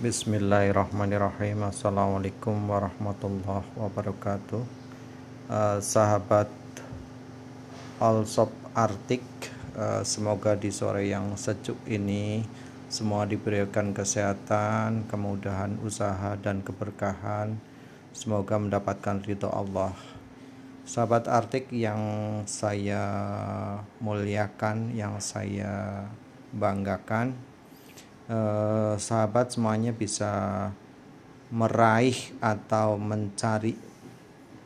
Bismillahirrahmanirrahim. Assalamualaikum warahmatullahi wabarakatuh. Uh, Sahabat Allsop Artik uh, Semoga di sore yang sejuk ini Semua diberikan kesehatan, kemudahan usaha dan keberkahan. Semoga mendapatkan ridho Allah. Sahabat Artik yang saya muliakan, yang saya banggakan eh, sahabat semuanya bisa meraih atau mencari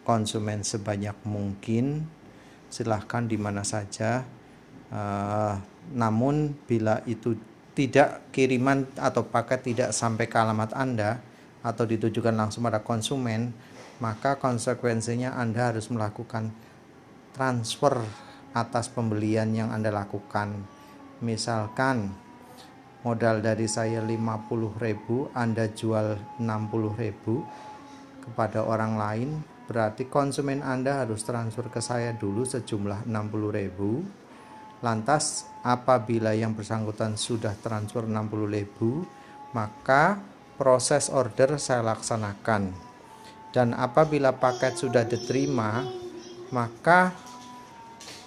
konsumen sebanyak mungkin silahkan di mana saja. Eh, namun bila itu tidak kiriman atau paket tidak sampai ke alamat Anda atau ditujukan langsung pada konsumen maka konsekuensinya Anda harus melakukan transfer atas pembelian yang Anda lakukan. Misalkan modal dari saya 50.000 Anda jual 60.000 kepada orang lain berarti konsumen Anda harus transfer ke saya dulu sejumlah 60.000 lantas apabila yang bersangkutan sudah transfer 60.000 maka proses order saya laksanakan. Dan apabila paket sudah diterima maka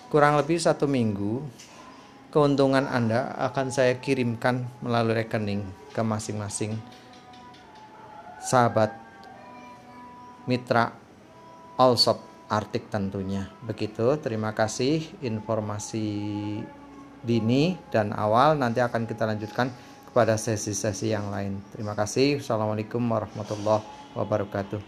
kurang lebih satu minggu keuntungan Anda akan saya kirimkan melalui rekening ke masing-masing sahabat mitra Allsop Artik tentunya. Begitu, terima kasih informasi dini dan awal nanti akan kita lanjutkan kepada sesi-sesi yang lain. Terima kasih. Assalamualaikum warahmatullahi wabarakatuh.